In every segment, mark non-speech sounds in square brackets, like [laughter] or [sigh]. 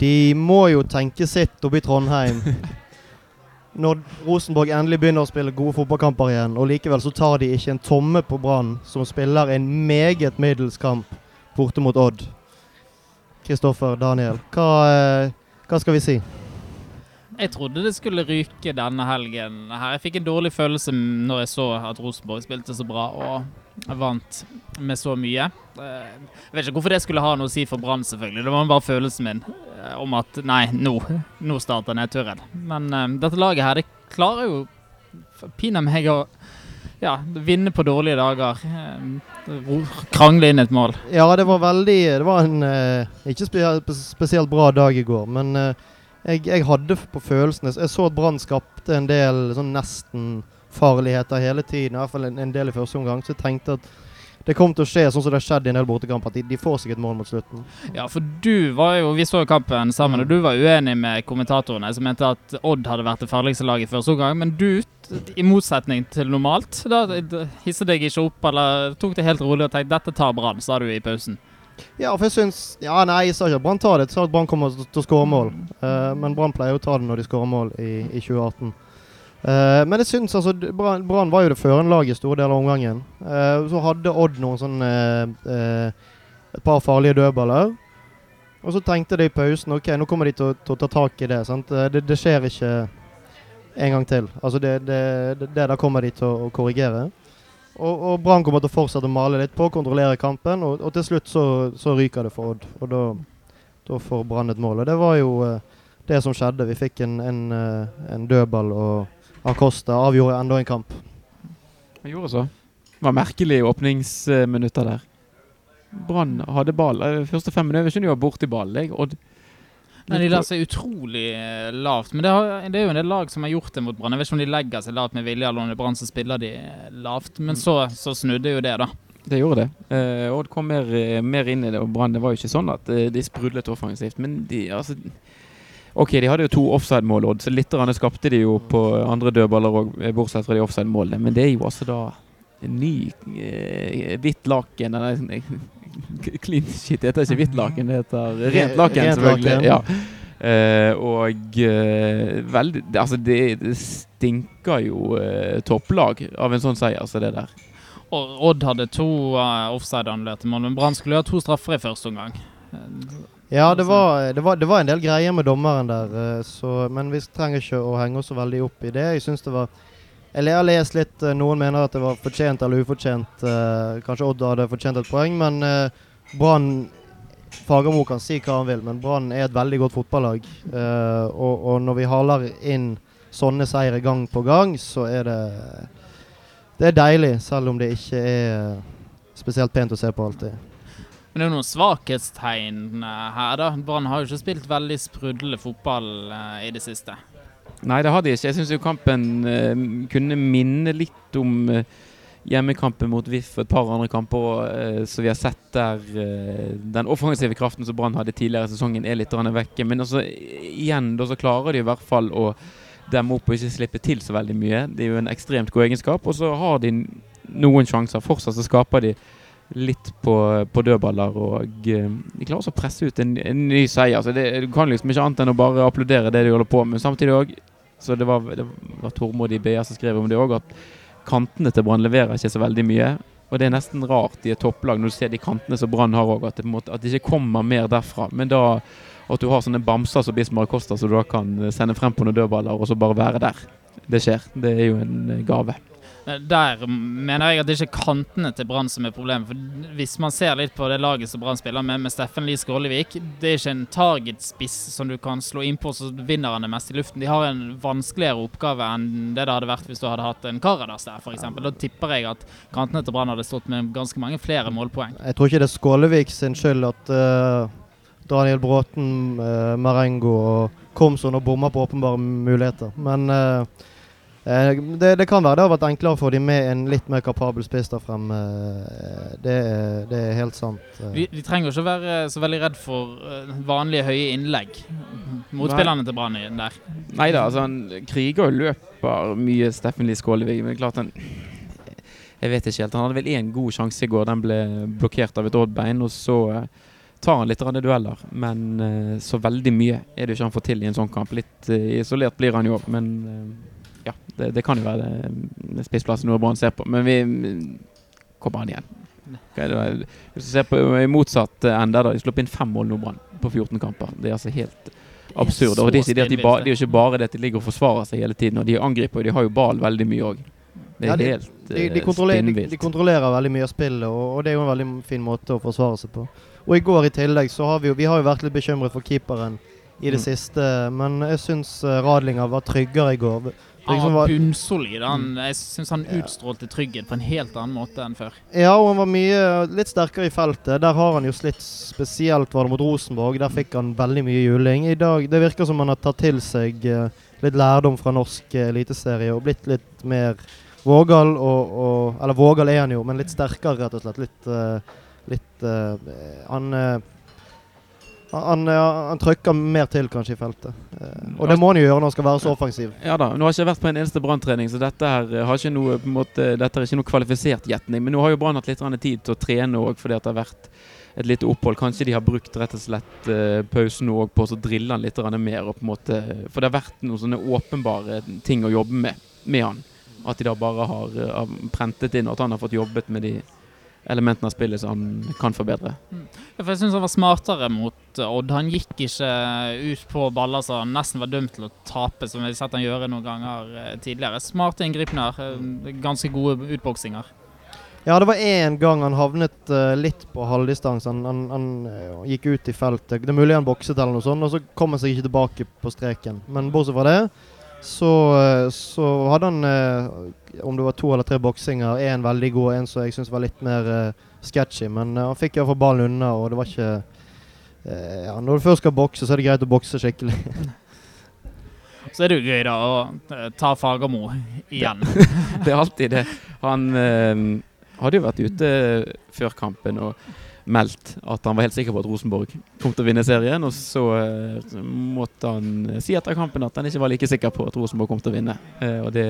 De må jo tenke sitt oppe i Trondheim. [laughs] Når Rosenborg endelig begynner å spille gode fotballkamper igjen, og likevel så tar de ikke en tomme på Brann, som spiller en meget middels kamp borte mot Odd. Kristoffer, Daniel, hva, eh, hva skal vi si? Jeg trodde det skulle ryke denne helgen. her. Jeg fikk en dårlig følelse når jeg så at Rosenborg spilte så bra og vant med så mye. Eh, jeg vet ikke hvorfor det skulle ha noe å si for Brann, selvfølgelig. Det var bare følelsen min eh, om at nei, nå, nå starter nedturen. Men uh, dette laget her, det klarer jo pinadø meg å ja, vinne på dårlige dager. Krangle inn et mål. Ja, det var veldig Det var en uh, ikke spesielt bra dag i går, men uh, jeg, jeg, hadde på følelsen Jeg så at Brann skapte en del sånn nesten-farligheter hele tiden. I hvert fall en, en, del i første omgang. Så jeg tenkte at det kom til å skje sånn som det har skjedd i en del bortekamper. At de, de, får seg et mål mot slutten. Ja, for du var jo Vi så jo kampen sammen, og du var uenig med kommentatorene som mente at Odd hadde vært det farligste laget i første omgang. Men du, i motsetning til normalt, da hisset deg ikke opp eller tok det helt rolig og tenkte dette tar Brann, sa du i pausen. Ja, for jeg syns Ja, nei, jeg sa ikke at Brann tar det. Jeg sa at Brann kommer til å skåre mål. Uh, men Brann pleier å ta det når de skårer mål i, i 2018. Uh, eh, men jeg syns altså Brann var jo det førende laget i store deler av omgangen. Uh, så hadde Odd noen sånne Et par farlige dødballer. Og så tenkte de i pausen ok, nå kommer de til å, ta tak i det. det. Det, skjer ikke en gang til. Altså det, det, det, der kommer de til å korrigere. Og, og Brann kommer til å fortsette å male litt på, kontrollere kampen, og, og til slutt så, så, ryker det for Odd. Og da, da får Brann et mål. Og det var jo uh, det som skjedde. Vi fikk en, en, uh, en dødball, og Acosta avgjorde enda en kamp. Han gjorde så. Det var merkelige åpningsminutter der. Brann hadde ball. De eh, første fem minutter jeg var borti ballen. Odd Nei, De la seg utrolig eh, lavt. Men det, har, det, er jo en del lag som har gjort det mot Brann. Jeg vet ikke om de legger seg lavt med vilje, eller om det er Brann som spiller de eh, lavt. Men så, så, snudde jo det, da. Det gjorde det. Eh, Odd kom mer, eh, mer, inn i det, og Brann Det var jo ikke sånn at de sprudlet offensivt. Men de, altså Ok, de hadde jo to offside-mål, Odd, så litt skapte de jo på andre dødballer òg, bortsett fra de offside-målene. Men det er jo altså da ny eh, hvitt laken [laughs] Clean shit det heter ikke hvitt laken, det heter rent laken, selvfølgelig. Ja. Eh, og eh, veldig Altså, det, det stinker jo uh, topplag av en sånn seier som det der. Og Odd hadde to uh, offside-annullerte mål, men Brann skulle ha to straffer i første omgang. Ja, det var, det, var, det var, en del greier med dommeren der, så, men vi trenger ikke å henge oss så veldig opp i det. Jeg synes det var eller jeg har lest litt uh, Noen mener at det var fortjent eller ufortjent. Uh, kanskje Odd hadde fortjent et poeng, men uh, Brann Fagermo kan si hva han vil, men Brann er et veldig godt fotballag. Og, og, når vi haler inn sånne seire gang på gang, så er det Det er deilig, selv om det ikke er spesielt pent å se på alltid. Men det er jo noen svakhetstegn her, da. Brann har jo ikke spilt veldig sprudlende fotball i det siste. Nei, det har de ikke. Jeg syns kampen uh, kunne minne litt om uh, hjemmekampen mot VIF og et par andre kamper uh, som vi har sett der den offensive kraften som Brann hadde tidligere i sesongen, er litt vekke. Men altså, igjen da så klarer de i hvert fall å demme opp og ikke slippe til så veldig mye. Det er jo en ekstremt god egenskap. Og så har de noen sjanser. Fortsatt så skaper de litt på, på dødballer, og de klarer også å presse ut en, en ny seier. Så det, du kan liksom ikke annet enn å bare applaudere det de holder på med. Samtidig òg så det var, det var Tormod i BA som skrev om det òg, at kantene til Brann leverer ikke så veldig mye. Og det er nesten rart i et topplag når du ser de kantene som Brann har òg, at, at, det ikke kommer mer derfra. Men da at du har sånne bamser som Bismar Costa, så du da kan sende frem på noen dødballer og så bare være der. Det skjer. Det er jo en gave. Eh, der mener jeg at det ikke er kantene til Brann som er problemet. For Hvis man ser litt på det laget som Brann spiller med, med Steffen Lie Skålevik, det er ikke en targetspiss som du kan slå innpå så vinner han det mest i luften. De har en vanskeligere oppgave enn det det hadde vært hvis du hadde hatt en Karadas der, f.eks. Da tipper jeg at kantene til Brann hadde stått med ganske mange flere målpoeng. Jeg tror ikke det er Skålevik sin skyld at uh, Daniel Bråten, uh, Marengo og Komson og bommer på åpenbare muligheter. Men Eh, det, det, kan være det har vært enklere å få de med en litt mer kapabel spiss der fremme. Eh, det, det, er helt sant. Eh. De, de trenger ikke være så veldig redd for vanlige høye innlegg. Motspillerne til Brann der. Nei da, altså han kriger og løper mye, Steffen Lie Skålevig, Men klart han Jeg vet ikke helt. Han hadde vel én god sjanse i går. Den ble blokkert av et Odd-bein. Og så tar han litt rande dueller, men eh, så veldig mye er det jo ikke han får til i en sånn kamp. Litt eh, isolert blir han jo, men eh, ja, det, det kan jo være det spissplassen noe Brann ser på. Men vi mm, kommer an igjen. Hvis du ser på i motsatt ende, da, de slapp inn fem mål nå, Brann, på 14 kamper. Det er altså helt absurd. Og det er, at de ba, det er ikke bare det at de ligger og forsvarer seg hele tiden, og de angriper, og de har jo ball veldig mye òg. Det er Ja, de- helt De, de, eh, de, spinnvilt. de kontrollerer veldig mye av spillet, og, og det er jo en veldig fin måte å forsvare seg på. Og i går i tillegg så har vi jo Vi har jo vært litt bekymret for keeperen i det Mm. siste, men jeg syns Radlinger var tryggere i går. Han Liksom var var- bunnsolid. Han, jeg syns han utstrålte trygghet på en helt annen måte enn før. Ja, og han var mye litt sterkere i feltet. Der har han jo slitt spesielt var det mot Rosenborg. Der fikk han veldig mye juling. I dag Det virker som han har tatt til seg eh, litt lærdom fra norsk eh, eliteserie og blitt litt mer vågal og, og Eller vågal er han jo, men litt sterkere, rett og slett. Litt eh, Litt Han han, eh, han trykker mer til kanskje i feltet. Eh, og det må han jo gjøre når han skal være så offensiv. Ja da, Nå har jeg ikke vært på en eneste Brann-trening, så dette her eh, har ikke noe, på en måte, dette er ikke noe kvalifisert gjetning. Men nå har jo Brann hatt litt tid til å trene òg, fordi at det har vært et lite opphold. Kanskje de har brukt rett og slett pausen òg på å drille han litt mer. Og på en måte, for det har vært noen sånne åpenbare ting å jobbe med med han. At de da bare har prentet inn, og at han har fått jobbet med de elementene av spillet som han kan forbedre. Ja, for jeg syns han var smartere mot eh, Odd. Han gikk ikke ut på baller som han nesten var dømt til å tape, som vi har sett han gjøre noen ganger eh, tidligere. Smarte inngripener. eh, Ganske gode utboksinger. Ja, det var én gang han havnet uh, litt på halvdistanse. Han, han, han gikk ut i feltet. Det er mulig han bokset eller noe sånt, og så kom han seg ikke tilbake på streken. Men bortsett fra det, så, så hadde han eh, om det var to eller tre boksinger. En veldig god, en som jeg syns var litt mer uh, sketchy. Men uh, han fikk iallfall ballen unna, og det var ikke uh, ja, Når du først skal bokse, så er det greit å bokse skikkelig. [laughs] Så er det jo gøy da å ta Fagermo igjen. [laughs] Det er alltid det. Han hadde jo vært ute før kampen og meldt at han var helt sikker på at Rosenborg kom til å vinne serien. Og så eh, måtte han si etter kampen at han ikke var like sikker på at Rosenborg kom til å vinne. Eh, og det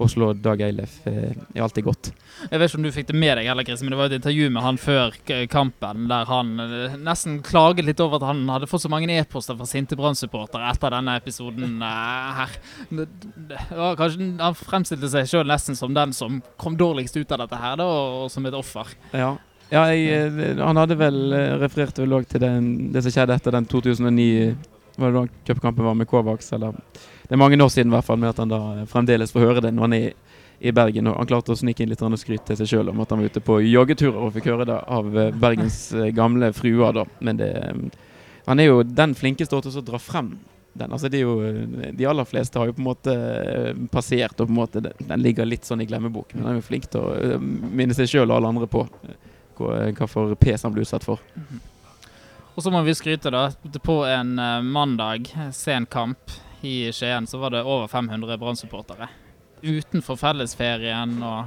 å slå Dag Eilef eh, er alltid godt. Jeg vet ikke om du fikk det med deg, heller, Chris, men det var et intervju med han før kampen der han eh, nesten klaget litt over at han hadde fått så mange e-poster fra sinte Brann-supportere etter denne episoden eh, her. Var kanskje, han fremstilte seg sjøl nesten som den som kom dårligst ut av dette her, da, og som et offer. Ja. Ja, jeg, eh, han hadde vel eh, referert vel til den, det som skjedde etter den 2009 Var det da cupkampen var med Kovacs? Eller Det er mange år siden i hvert fall, med at han da fremdeles får høre det når han er i, Bergen. Og han klarte å snike inn litt skryt til seg sjøl om at han var ute på joggeturer og fikk høre det av eh, Bergens eh, gamle fruer, da. Men det eh, Han er jo den flinkeste til å dra frem den. Altså jo, eh, de aller fleste har jo på en måte eh, passert, og på en måte den, ligger litt sånn i glemmebok. Men han er jo flink til å eh, minne seg sjøl og alle andre på eh, hva, for pes han ble utsatt for. Og så må vi skryte, da. På en eh, mandag, sen kamp i Skien, så var det over 500 Brann-supportere. Utenfor fellesferien og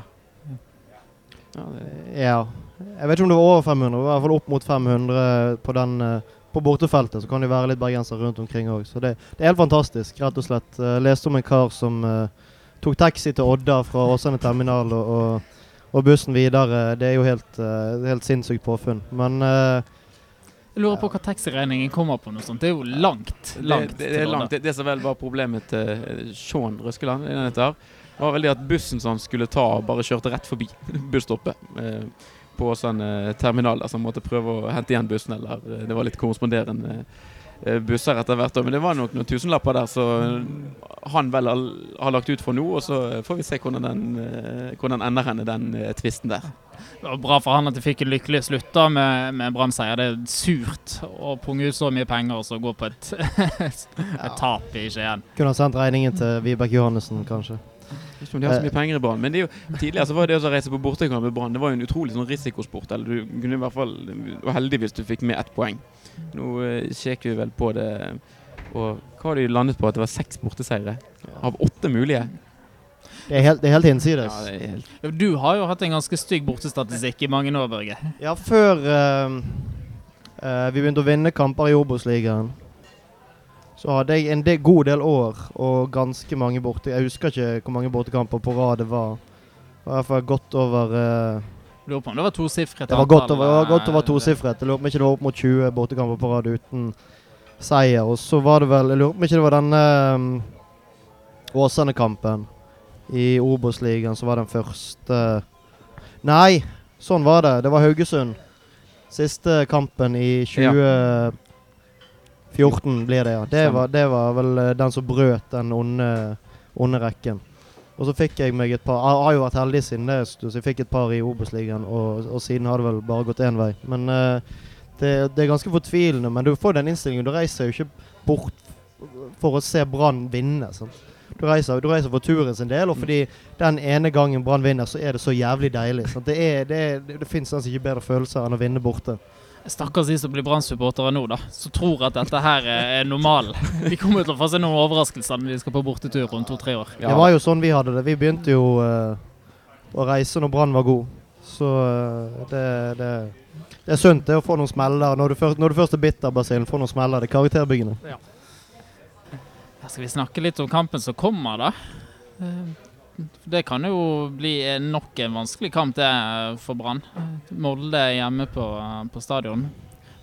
Ja, det, Ja. Jeg vet ikke om det var over 500, det var i hvert fall opp mot 500 på, den, eh, på bortefeltet. Så kan det være litt bergensere rundt omkring òg. Så det, det er helt fantastisk, rett og slett. Jeg leste om en kar som uh, tok taxi til Odda fra Åsane terminal og, og, og bussen videre. Det er jo helt, eh, helt sinnssykt påfunn. Men eh, Jeg lurer på hva taxiregningen kommer på. noe sånt. Det er jo langt. langt det, det, det er langt. Det, det som vel var problemet til eh, Sean Røskeland, denne var vel det at bussen som han skulle ta, bare kjørte rett forbi [laughs] busstoppet. Eh, på Åsane terminal, der, så han måtte prøve å hente igjen bussen. Eller eh, det var litt korresponderende eh, busser etter hvert. Men det var nok noen tusenlapper der, så han vel har, lagt ut for nå. Og så får vi se hvordan den, eh, hvordan ender henne, den eh, tvisten der. Det var bra for han at de fikk en lykkelig slutt da med, med Brann-seier. Det er surt å punge ut så mye penger og så gå på et, [laughs] et tap i Skien. kunne ha sendt regningen til Vibeke Johannessen, kanskje. Ikke om de har så mye penger i Brann, men det er jo, tidligere så var det å reise på bortekamp med Brann Det var jo en utrolig sånn risikosport. Eller du kunne i hvert fall være heldig hvis du fikk med ett poeng. Nå uh, kjekker vi vel på det Og hva har de landet på? At det var seks borteseiere av åtte mulige? Det er helt, det er helt hinsides. Ja, er helt Du har jo hatt en ganske stygg bortestatistikk i mange år, Børge. Ja, før uh, uh, vi begynte å vinne kamper i Obos-ligaen, så hadde jeg en del, god del år og ganske mange borte... Jeg husker ikke hvor mange bortekamper på rad det var. I hvert fall godt over eh, Lurer på om det var tosifret Det var godt antall, var godt over eh, tosifret. Jeg lurer på om ikke det var opp mot 20 bortekamper på rad uten seier. Og så var det vel Jeg lurer på om ikke det var denne um, Åsane-kampen i Obos-ligaen som var den første Nei, sånn var det. Det var Haugesund. Siste kampen i 2014 blir det, ja. Det var, det var vel eh, den som brøt den onde, onde rekken. Og så fikk jeg meg et par Jeg har jo vært heldig siden det, så jeg fikk et par i Obos-ligaen, og, og siden har det vel bare gått én vei. Men uh, det, det er ganske fortvilende. Men du får den innstillingen. Du reiser jo ikke bort for å se Brann vinne. Sant? Du reiser, du reiser for turen sin del, og fordi den ene gangen Brann vinner, så er det så jævlig deilig. Sant? Det, er, det, det, det fins altså ikke bedre følelser enn å vinne borte. Stakkars de som blir Brann-supportere nå, da. Som tror at dette her er normalen. [laughs] De kommer til å få se noen overraskelser når de skal på bortetur om to-tre år. Ja. Det var jo sånn vi hadde det. Vi begynte jo uh, å reise når Brann var god. Så uh, det, det, det er sunt det å få noen smeller. Når du først, når du først er bitter, Basillen, få noen smeller. Det er karakterbyggende. Her skal vi snakke litt om kampen som kommer, da. Eh, Det kan jo bli nok en vanskelig kamp det for Brann. Molde hjemme på, på stadion.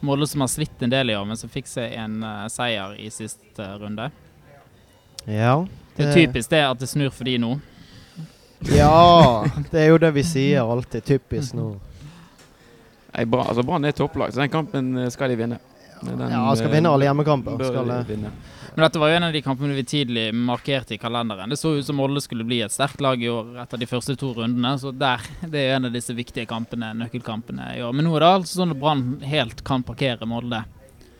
Molde som har slitt en del i år, men som fikk seg en uh, seier i siste runde. Ja. Det er typisk det at det snur for de nå. Ja, det er jo det vi sier alltid. Typisk nå. Nei, Brann altså, Brann er topplag, så den kampen eh, skal de vinne. Den, Ja, skal eh, vinne alle hjemmekamper. Bør Skal de vinne. Men dette var jo en av de kampene vi tidlig markerte i kalenderen. Det så ut som Molde skulle bli et sterkt lag i år etter de første to rundene. Så der, det er jo en av disse viktige kampene, nøkkelkampene i år. Men nå er det altså sånn at Brann helt kan parkere Molde.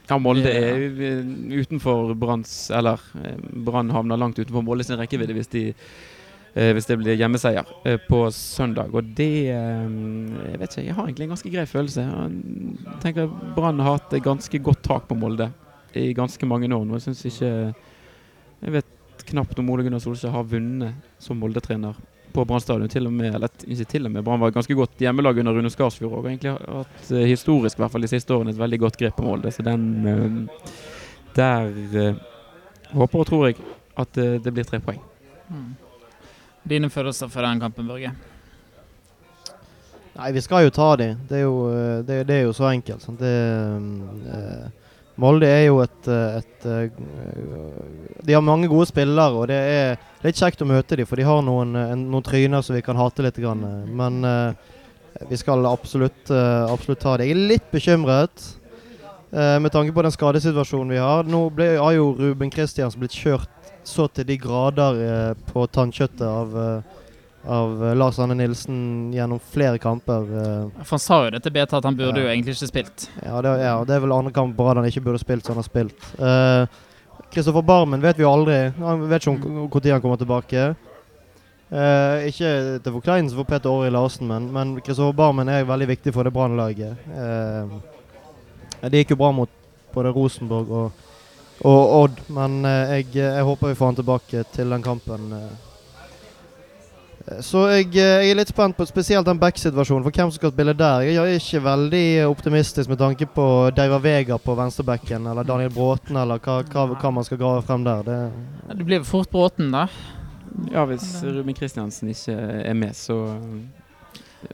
Ja, Molde er eh, utenfor Branns Eller eh, Brann havner langt utenfor Molde sin rekkevidde hvis, de, eh, hvis det blir hjemmeseier på søndag. Og det Jeg vet ikke, jeg har egentlig en ganske grei følelse. Jeg tenker Brann har hatt ganske godt tak på Molde i ganske mange år nå. Jeg syns ikke Jeg vet knapt om Ole Gunnar Solskjær har vunnet som Molde-trener på Brann stadion. Til og med, eller ikke til og med, Brann var et ganske godt hjemmelag under Rune Skarsfjord. Og egentlig har hatt eh, historisk, i hvert fall de siste årene, et veldig godt grep på Molde. Så den eh, Der eh, håper og tror jeg at det blir tre poeng. Mm. Dine følelser for den kampen, Børge? Nei, vi skal jo ta de. Det jo, det, det er jo så enkelt. Sant? Det, eh, Molde er jo et, et, et eh, De har mange gode spillere, og det er litt kjekt å møte dem, for de har noen, eh, noen tryner som vi kan hate litt. Grann. eh. Men eh, vi skal absolutt, eh, absolutt ta det. Jeg er litt bekymret eh, med tanke på den skadesituasjonen vi har. Nå ble, har jo Ruben Kristiansen blitt kjørt så til de grader eh, på tannkjøttet av eh, av eh, Lars Arne Nilsen gjennom flere kamper. eh. For Han sa jo det til BT at han burde Ja. jo egentlig ikke spilt. ja, det, ja, det er vel andre kamp på rad han ikke burde spilt, som han har spilt. Kristoffer Barmen vet vi jo aldri. Han vet ikke når han kommer tilbake. Uh, ikke til forkleinelse for Peter Åri Larsen, men- Kristoffer Barmen er veldig viktig for det Brannlaget. Uh, det gikk jo bra mot både Rosenborg og, og Odd, men eh, jeg, jeg håper vi får han tilbake til den kampen. Eh. Så jeg, eh, jeg er litt spent på spesielt den back-situasjonen, for hvem som skal spille der. Jeg er ikke veldig optimistisk med tanke på Deiva Vega på venstrebacken, eller Daniel Bråten, eller hva, hva, hva man skal grave frem der. Det, Det blir fort Bråten, da. Ja, hvis Ruben Kristiansen ikke er med, så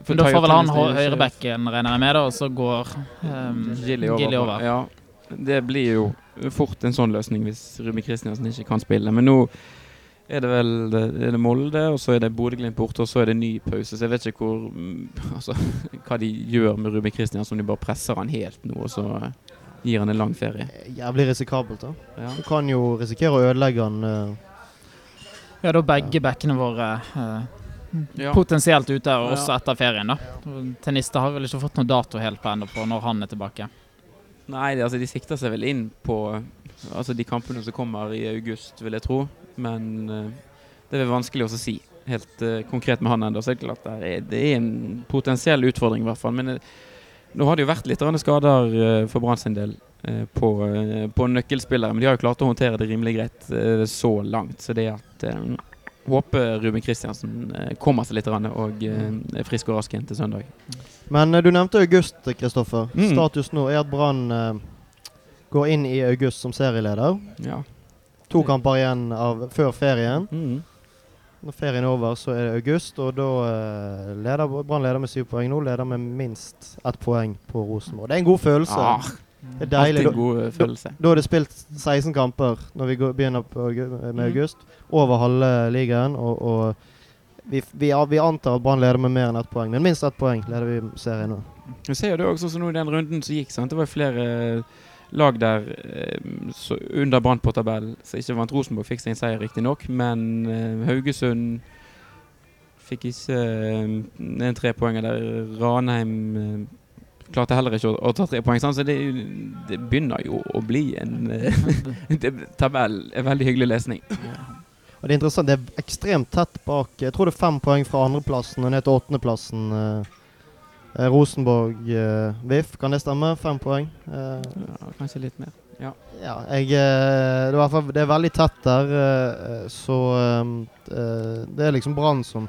Men da får vel han høyrebacken, regner jeg med, da, og så går um, Gilly over. Gilly over. Ja, det blir jo fort en sånn løsning hvis Ruben Kristiansen ikke kan spille. Men nå er det vel er det Molde, og så er det Bodø-Glimt borte, og så er det ny pause. Så jeg vet ikke hvor mm, [laughs] Altså, hva de gjør med Ruben Kristiansen, om de bare presser han helt nå, og så gir han en lang ferie. er jævlig risikabelt. da. Ja. Du kan jo risikere å ødelegge han. Uh, Ja, da begge backene våre uh, Ja. potensielt ute, og Ja. også etter ferien, da. Tennister har vel ikke fått noe dato helt på ennå på når han er tilbake. Nei, det, altså, de sikter seg vel inn på altså, de kampene som kommer i august, vil jeg tro. Men eh, det er vanskelig å si helt eh, konkret med han ennå. Så er det klart det er, det er en potensiell utfordring, i hvert fall. Men eh, nå har det jo vært litt skader for Brann sin del på, på nøkkelspillere. Men de har jo klart å håndtere det rimelig greit så langt. Så det at Håper Ruben Kristiansen kommer seg litt og er frisk og rask igjen til søndag. Men du nevnte august, Kristoffer. Mm. Status nå er at Brann går inn i august som serieleder. Ja. To kamper igjen av, før ferien. Mm. Når ferien er over, så er det august, og da eh, leder Brann leder med syv poeng nå. Leder med minst ett poeng på Rosenborg. Det er en god følelse. Ah, det er deilig. en Da, god eh, følelse. da er det spilt 16 kamper når vi går, begynner med Mm. august. Over halve ligaen. Og, og vi, vi, vi antar at Brann leder med mer enn ett poeng, men minst ett poeng leder vi serien nå. Vi ser jo det også sånn nå i den runden som gikk. sant? Det var flere eh, lag der eh, så under Brann på tabellen som ikke vant. Rosenborg fikk seg en seier, riktignok, men eh, Haugesund fikk ikke eh, en trepoenger der. Ranheim klarte heller ikke å, å ta tre poeng. Så det, det begynner jo å bli en [laughs] Tabell En veldig hyggelig lesning. Og det er interessant, det er ekstremt tett bak. Jeg tror det er fem poeng fra andreplassen og ned til åttendeplassen. Uh, Rosenborg uh, VIF, kan det stemme? Fem poeng. Eh, Ja, kanskje litt mer. Ja. ja, jeg, eh, det, er er veldig tett der, eh, så eh, eh, det er liksom Brann som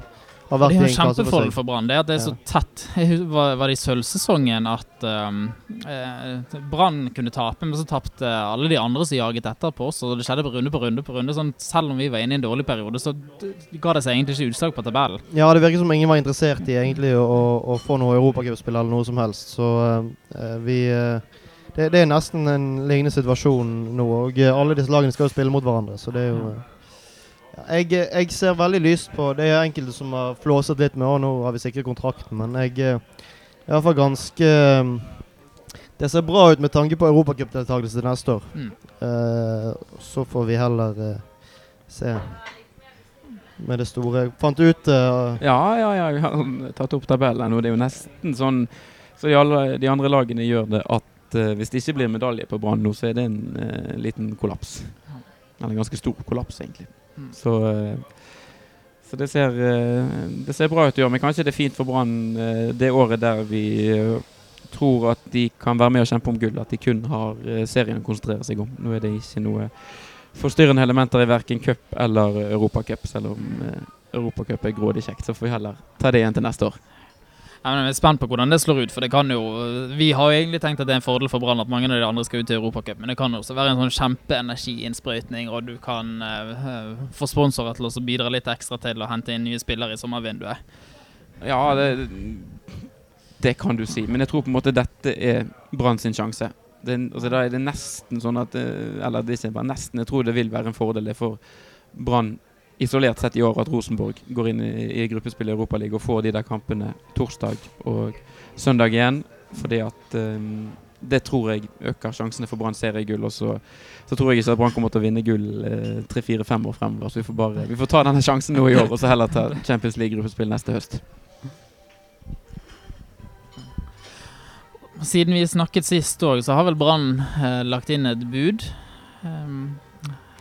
har Det vært i jo kjempefold for Brann. Det er at det er så tett. Var, var det i sølvsesongen at um, eh, Brann kunne tape, men så tapte alle de andre som jaget etter på oss. Og det skjedde på runde på runde på runde. Sånn, selv om vi var inne i en dårlig periode, så ga det seg egentlig ikke utslag på tabellen. Ja, det virker som ingen var interessert i egentlig å, å, få noe europacupspill eller noe som helst. Så uh, vi uh, det, det er nesten en lignende situasjon nå. Og alle disse lagene skal jo spille mot hverandre, så det er jo ja, jeg, eh, jeg ser veldig lyst på Det er enkelte som har flåset litt med Å, nå har vi sikret kontrakten, men jeg eh, er i hvert fall ganske eh, Det ser bra ut med tanke på europacupdeltakelse neste år. Mm. Uh, så får vi heller uh, se med det store. Fant ut uh, Ja, ja, ja, vi har [laughs] tatt opp tabellen, og det er jo nesten sånn Så de, alle, de andre lagene gjør det at hvis det ikke blir medalje på Brann nå, så er det en liten kollaps. Eller en ganske stor kollaps, egentlig. Mm. Så, eh, så det, ser, eh, det ser bra ut i år, men kanskje det er fint for Brann eh, det året der vi tror at de kan være med og kjempe om gull, at de kun har serien å konsentrere seg om. Nå er det ikke noe forstyrrende elementer i verken cup eller europacup, selv om Europacup er grådig kjekt. Så får vi heller ta det igjen til neste år. Jeg er spent på hvordan det slår ut. for det kan jo, Vi har jo egentlig tenkt at det er en fordel for Brann at mange av de andre skal ut til Europacup, men det kan også være en sånn kjempeenergiinnsprøytning, og du kan uh, få sponsorer til å bidra litt ekstra til å hente inn nye spillere i sommervinduet. Ja, det, det kan du si. Men jeg tror på en måte dette er Brann sin sjanse. Det, altså, da er det nesten sånn at eh, Eller det er ikke bare nesten. Jeg tror det vil være en fordel for Brann isolert sett i år at Rosenborg går inn i, i gruppespill i Europaligaen og får de der kampene torsdag og søndag igjen. Fordi at um, det tror jeg øker sjansene for Brann seriegull. Og så, så tror jeg ikke at Brann kommer til å vinne gull eh, tre-fire-fem år fremover. Så vi får bare Vi får ta denne sjansen nå i år, og så heller ta Champions League-gruppespill neste høst. Siden vi snakket sist òg, så har vel Brann eh, lagt inn et bud. Um,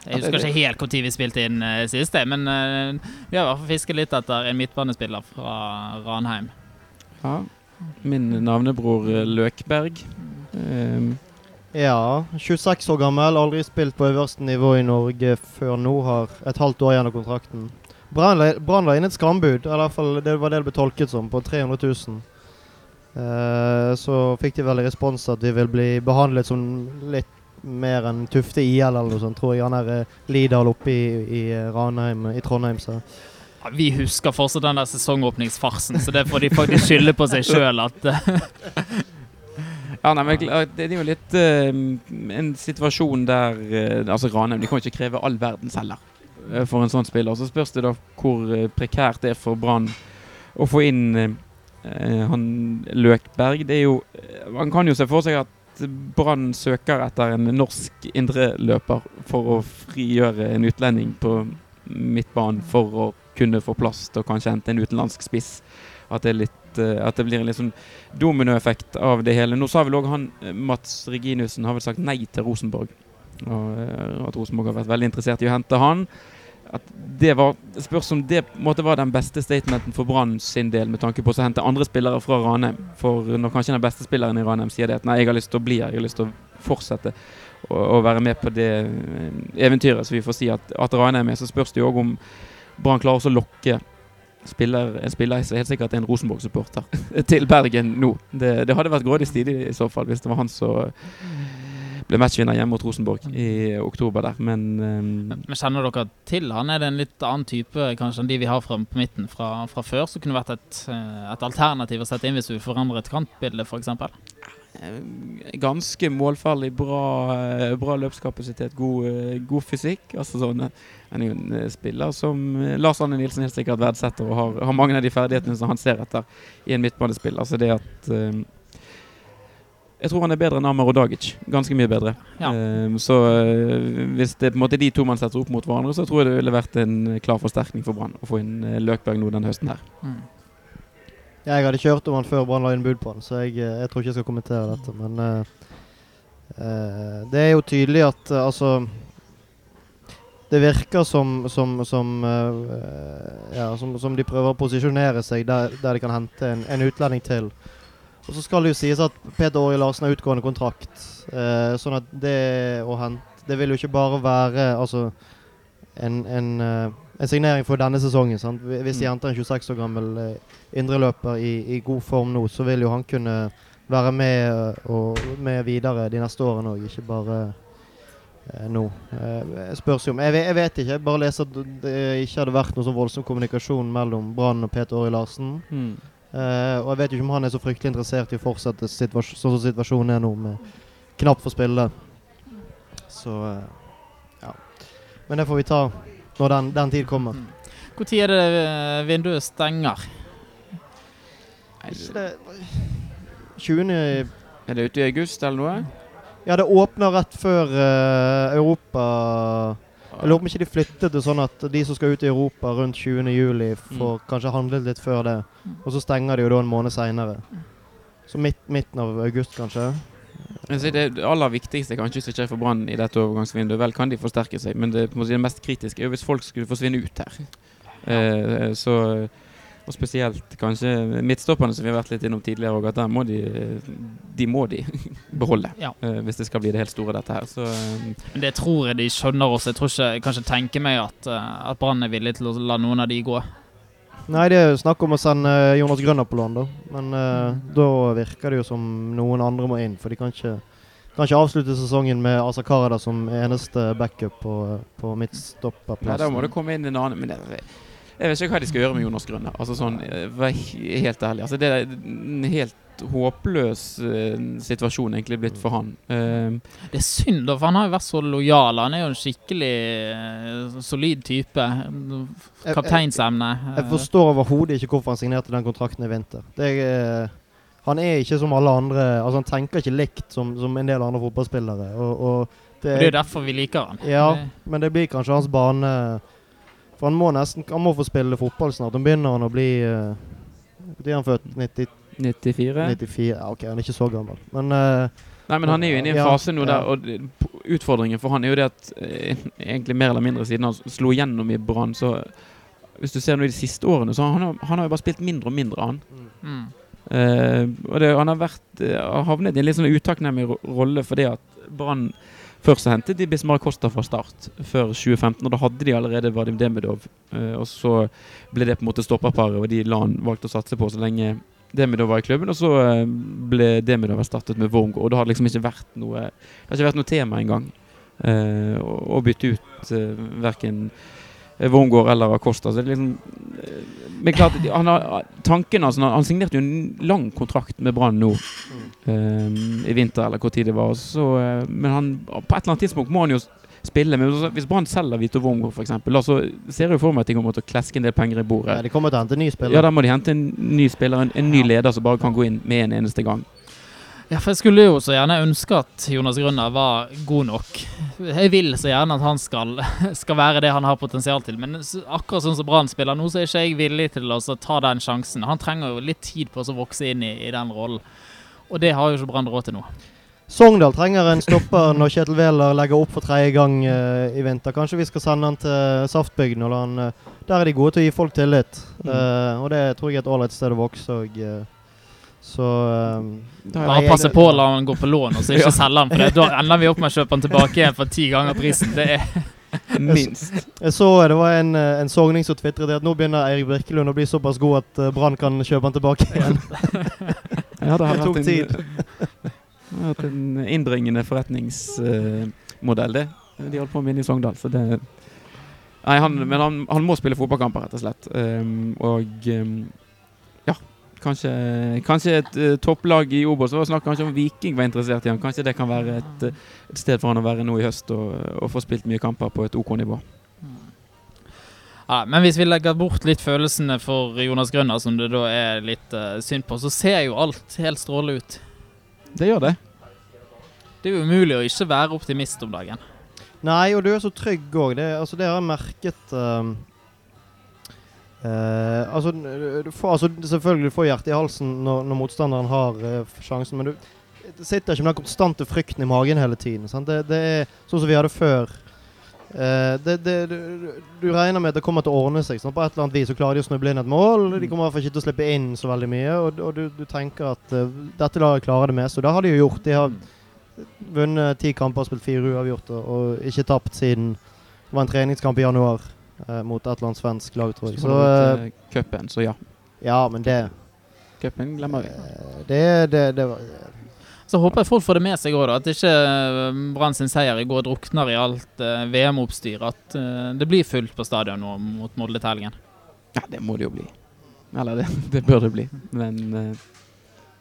jeg husker ikke helt når vi spilte inn uh, sist, men uh, vi har i hvert fall fisket litt etter en midtbanespiller fra Ranheim. Ja. Min navnebror eh, Løkberg. Um, Ja, 26 år gammel, aldri spilt på øverste nivå i Norge før nå. Har et halvt år igjen av kontrakten. Brann la- inn et skambud, eller i hvert fall det var det det ble tolket som, på 300 000. Uh, så fikk de vel respons at de vil bli behandlet som litt mer enn Tufte IL eller noe sånt, tror jeg. Han er eh, Lidal oppe i, i eh, Ranheim, i Trondheim, så Ja, vi husker fortsatt den der sesongåpningsfarsen, så det får de faktisk skylde på seg sjøl at eh, [laughs] ja, nei, men Det er jo litt uh, en situasjon der uh, Altså Ranheim de kan ikke kreve all verdens heller uh, for en sånn spiller. Så spørs det da hvor prekært det er for Brann å få inn han Løkberg. Det er jo Man kan jo se for seg at Brann søker etter en norsk indreløper for å frigjøre en utlending på midtbanen for å kunne få plass til å kanskje hente en utenlandsk spiss. At det, litt, eh, at det blir en litt sånn dominoeffekt av det hele. Nå sa vel òg han eh, Mats Reginussen har vel sagt nei til Rosenborg. Og eh, at Rosenborg har vært veldig interessert i å hente han. At det var, spørs om det måtte være den beste statementen for Brann sin del, med tanke på å hente andre spillere fra Ranheim. For når kanskje den beste spilleren i Ranheim sier det at nei, jeg har lyst til å bli her, jeg har lyst til å fortsette å, å være med på det eh, eventyret, så vi får si at, at Ranheim er, så spørs det jo òg om Brann klarer å lokke spiller, en spiller som helt sikkert er en Rosenborg-supporter [laughs] til Bergen nå. Det, det hadde vært grådig stilig i så fall, hvis det var han som ble matchvinner hjemme mot Rosenborg i oktober der, men um, Men men kjenner dere til han? Er det en litt annen type kanskje enn de vi har fra, på midten fra, fra før, som kunne vært et, eh, et alternativ å sette inn hvis du forandrer et kantbilde, f.eks.? eh, ganske målfarlig, bra, bra løpskapasitet, god, god fysikk. Altså sånn, eh, han er jo en spiller som Lars Anne Nilsen helt sikkert verdsetter og har, har mange av de ferdighetene som han ser etter i en midtbanespiller. Altså det at eh, Jeg tror han er bedre enn Amar og Dagic. Ganske mye bedre. Ja. Um, så uh, hvis det er på en måte de to man setter opp mot hverandre, så tror jeg det ville vært en klar forsterkning for Brann å få inn eh, Løkberg nå denne høsten her. Mm. Jeg hadde kjørt om han før Brann la inn bud på han, så jeg, eh, jeg tror ikke jeg skal kommentere dette. Men uh, uh, det er jo tydelig at eh, altså Det virker som som, som, eh, ja, som, som de prøver å posisjonere seg der, der de kan hente en, en utlending til. Og så skal det jo sies at Peter Åri Larsen har utgående kontrakt. eh, sånn at det å hente Det vil jo ikke bare være altså en, en, eh, en signering for denne sesongen. Sant? Hvis de Mm. henter en 26 år gammel eh, indreløper i, i god form nå, så vil jo han kunne være med, eh, og, med videre de neste årene òg, ikke bare eh, nå. Eh, spørs jo om jeg, vet- jeg vet ikke. Jeg bare leser at det ikke hadde vært noe så voldsom kommunikasjon mellom Brann og Peter Åri Larsen. Eh, og jeg vet jo ikke om han er så fryktelig interessert i å fortsette situas sånn som situasjonen er nå, med knapt for spille. Så uh, ja. Men det får vi ta når den, den tid kommer. Når er det eh, vinduet stenger? Er ikke det 20. Er det ute i august eller noe? Ja, det åpner rett før uh, Europa Jeg lurer på om ikke de flyttet det sånn at de som skal ut i Europa rundt 20. juli, får kanskje handlet litt før det. Og så stenger de jo da en måned seinere. Så midt, midten av august, kanskje. Det aller viktigste kanskje som skjer for Brann i dette overgangsvinduet, vel kan de forsterke seg, men det, det mest kritiske er jo hvis folk skulle forsvinne ut her. Eh, så, og spesielt kanskje midtstopperne som vi har vært litt innom tidligere, og at der må de, de må de [laughs] beholde. Ja. eh, hvis det skal bli det helt store, dette her. Så Men Det tror jeg de skjønner også. Jeg tror ikke, jeg kan ikke tenke meg at, eh, at Brann er villig til å la noen av de gå. Nei, det er jo snakk om å sende Jonas Grønner på lån, da. Men uh, da virker det jo som noen andre må inn. For de kan ikke, kan ikke avslutte sesongen med Asa Karada som eneste backup på, på Nei, da må det komme inn en annen Men det, jeg vet ikke hva de skal gjøre med Jonas Grønne. Altså sånn, eh, vær helt ærlig. Altså, det er en helt håpløs eh, situasjon egentlig blitt for han. Eh, Det er synd, da, for han har jo vært så lojal. Han er jo en skikkelig eh, solid type. Kapteinsemne. Jeg forstår overhodet ikke hvorfor han signerte den kontrakten i vinter. Det er, han er ikke som alle andre Altså Han tenker ikke likt som, som en del andre fotballspillere. Og, og Det er jo derfor vi liker han. Ja, men det blir kanskje hans bane For han må nesten Han må få spille fotball snart. Nå begynner han å bli uh, Når er han født? 90, 94. 94? Ja, OK, han er ikke så gammel. Men uh, Nei, men han er jo inne i en Ja, fase nå der. Og utfordringen for han er jo det at eh, egentlig mer eller mindre siden han slo gjennom i Brann, så Hvis du ser nå i de siste årene, så han, har han har jo bare spilt mindre og mindre, han. Mm. Eh, og det, han har vært eh, havnet i en litt sånn utakknemlig rolle fordi at Brann Først så hentet de Bismar Costa fra start, før 2015. Og da hadde de allerede Vadim Demidov. eh, og så ble det på en måte stopperparet, og de la han valgte å satse på så lenge Demidov var i klubben. Og så eh, ble Demidov erstattet med Wormgård. Og det har liksom ikke vært noe Det har ikke vært noe tema engang eh, å bytte ut uh, verken Wormgård eller Acosta. Så det er liksom eh, Men klart, han har, tanken altså, Han signerte jo en lang kontrakt med Brann nå eh, i vinter, eller hvor tid det var. Så, eh, men han, på et eller annet tidspunkt må han jo spille. Men hvis Brann selger Vito Wormgård, f.eks., så ser jeg jo for meg at de kommer til å kleske en del penger i ja, bordet. de kommer til å hente en ny spiller. Ja, Da må de hente en ny spiller, en, en ny leder som bare kan gå inn med en eneste gang. Ja, for jeg skulle jo så gjerne ønske at Jonas Grønner var god nok. Jeg vil så gjerne at han skal, [laughs] skal være det han har potensial til, men akkurat sånn som Brann spiller nå, så er ikke jeg villig til å ta den sjansen. Han trenger jo litt tid på å vokse inn i, i den rollen, og det har jo ikke Brann råd til nå. Sogndal trenger en stopper når Kjetil Wæler legger opp for tredje gang uh, i vinter. Kanskje vi skal sende han til Saftbygden. og han, eh, Der er de gode til å gi folk tillit. Eh, og det tror jeg er et ålreit sted å vokse. Og, eh, så um, Bare passe på å la han gå på lån, og så ikke Ja. selge han, for det. [laughs] da ender vi opp med å kjøpe han tilbake igjen for ti ganger prisen. Det er [laughs] Minst. Jeg så det var en, eh, en sogning som tvitret at nå begynner Eirik Birkelund å bli såpass god at eh, Brann kan kjøpe han tilbake igjen. [laughs] Ja, det, har Det tok vært en- tid. Det har vært en innbringende forretningsmodell, det. De holdt på med inne i Sogndal. Så det Nei, han, men han, han må spille fotballkamper, rett og slett. Um, og um, kanskje, kanskje et uh, topplag i Obos. Det var snakk kanskje om Viking var interessert i ham. Kanskje det kan være et, uh, et sted for han å være nå i høst og, og få spilt mye kamper på et OK nivå. Ja, men hvis vi legger bort litt følelsene for Jonas Grønner, som det da er litt uh, synd på, så ser jo alt helt strålende ut. Det gjør det. Det er jo umulig å ikke være optimist om dagen. Nei, og du er så trygg òg. Det, altså, det har jeg merket um, eh, altså, du får, altså, Selvfølgelig du får hjertet i halsen når, når motstanderen har uh, sjansen, men du sitter ikke med den konstante frykten i magen hele tiden. Det, det er sånn som vi hadde før. Uh, det, det, du, du regner med at det kommer til å ordne seg. Sant? På et eller annet vis så klarer de å snuble inn et mål. De kommer i hvert fall ikke til å slippe inn så veldig mye. Og, og du, du tenker at uh, dette laget klarer det meste. Og det har de jo gjort. De har vunnet ti kamper, spilt fire uavgjort og, og ikke tapt siden det var en treningskamp i januar eh, mot et eller annet svensk lag, tror jeg. Så, Så uh, Cupen, så ja. ja, men det Cupen glemmer vi. Det, det, det var Så håper jeg folk får det med seg òg, at ikke Brann sin seier i går drukner i alt VM-oppstyr. At det blir fullt på stadion nå mot Molde til helgen. Ja, det må det jo bli. Eller det, det bør det bli. Men eh,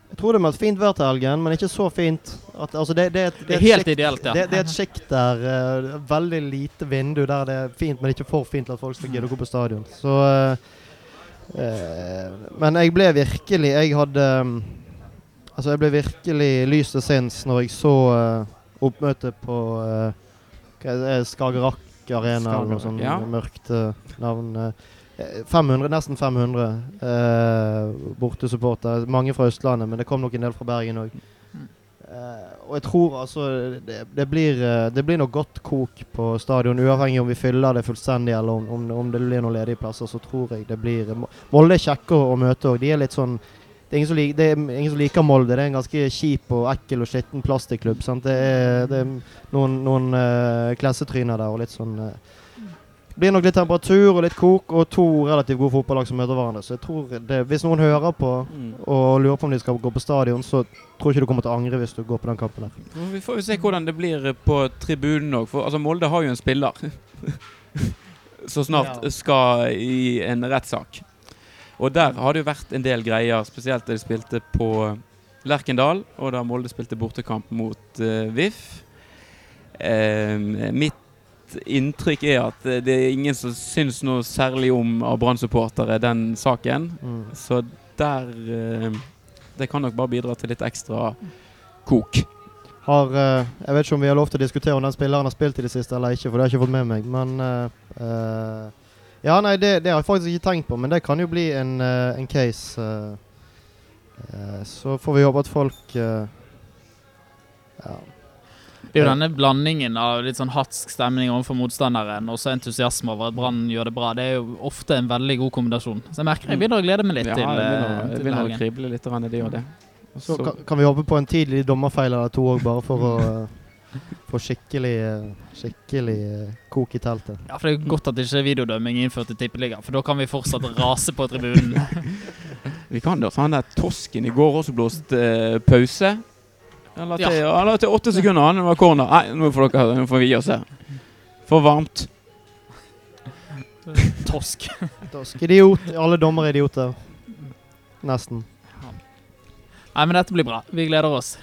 Jeg tror det meldt fint vær til helgen, men ikke så fint. At, altså det, det, er et- Det er helt skikt, ideelt, ja. Det, det er et sjikt der. Uh, veldig lite vindu der det er fint, men ikke for fint til at folk skal gidde å gå på stadion. Så uh, uh, Men jeg ble virkelig Jeg hadde um, Altså, jeg ble virkelig lys til sinns når jeg så uh, oppmøtet på uh, er Skagerrak Arena eller noe sånt ja. mørkt uh, navn. eh, 500, nesten 500 eh, bortesupportere. Mange fra Østlandet, men det kom nok en del fra Bergen òg. og jeg tror altså det, det, blir, eh, det blir noe godt kok på stadion, uavhengig om vi fyller det fullstendig eller om, om, om det blir noen ledige plasser. Så tror jeg det blir Molde er kjekke å møte òg. De er litt sånn det er, ingen som liker, det er ingen som liker Molde. Det er en ganske kjip og ekkel og skitten plastikklubb. Det det er noen, noen uh, klassetryner der og litt sånn uh, Det blir nok litt temperatur og litt kok og to relativt gode fotballag som møter hverandre. Så jeg tror det, hvis noen hører på mm. og lurer på om de skal gå på stadion, så tror jeg ikke du kommer til å angre hvis du går på den kampen der. Vi får jo se hvordan det blir på tribunen òg. For altså, Molde har jo en spiller [laughs] som snart Ja. skal i en rettssak. Og der har det jo vært en del greier, spesielt da de spilte på Lerkendal, og da Molde spilte bortekamp mot uh, VIF. Uh, mitt inntrykk er at eh, det er ingen som syns noe særlig om av Brann-supportere den saken. Mm. Så der eh, Det kan nok bare bidra til litt ekstra kok. Har, eh, jeg vet ikke om vi har lov til å diskutere om den spilleren har spilt i det siste eller ikke, for det har jeg ikke fått med meg. Men eh, Ja, nei, det, det har jeg faktisk ikke tenkt på, men det kan jo bli en, en case. Uh, uh, så får vi håpe at folk Ja. Det er jo denne blandingen av litt sånn hatsk stemning overfor motstanderen og så entusiasme over at Brann gjør det bra. Det er jo ofte en veldig god kombinasjon. Så jeg merker jeg begynner å glede meg litt Ja, til, jeg eh, begynner, jeg til begynner å krible litt, det gjør det. Så så- kan, kan vi håpe på en tidlig dommerfeil eller to òg, bare for å eh, [laughs] få skikkelig, eh, skikkelig eh, kok i teltet. Ja, for Det er godt at ikke videodømming er innført i Tippeligaen, for da kan vi fortsatt rase på tribunen. [laughs] Vi kan da. Så han der tosken i går også blåst eh, pause. Han la Ja. til, han la til åtte sekunder, han det var corner. Nei, nå får, dere, nå får vi gi oss her. For varmt. [laughs] Tosk. Tosk. Idiot. Alle dommere er idioter. Nesten. Nei, men dette blir bra. Vi gleder oss.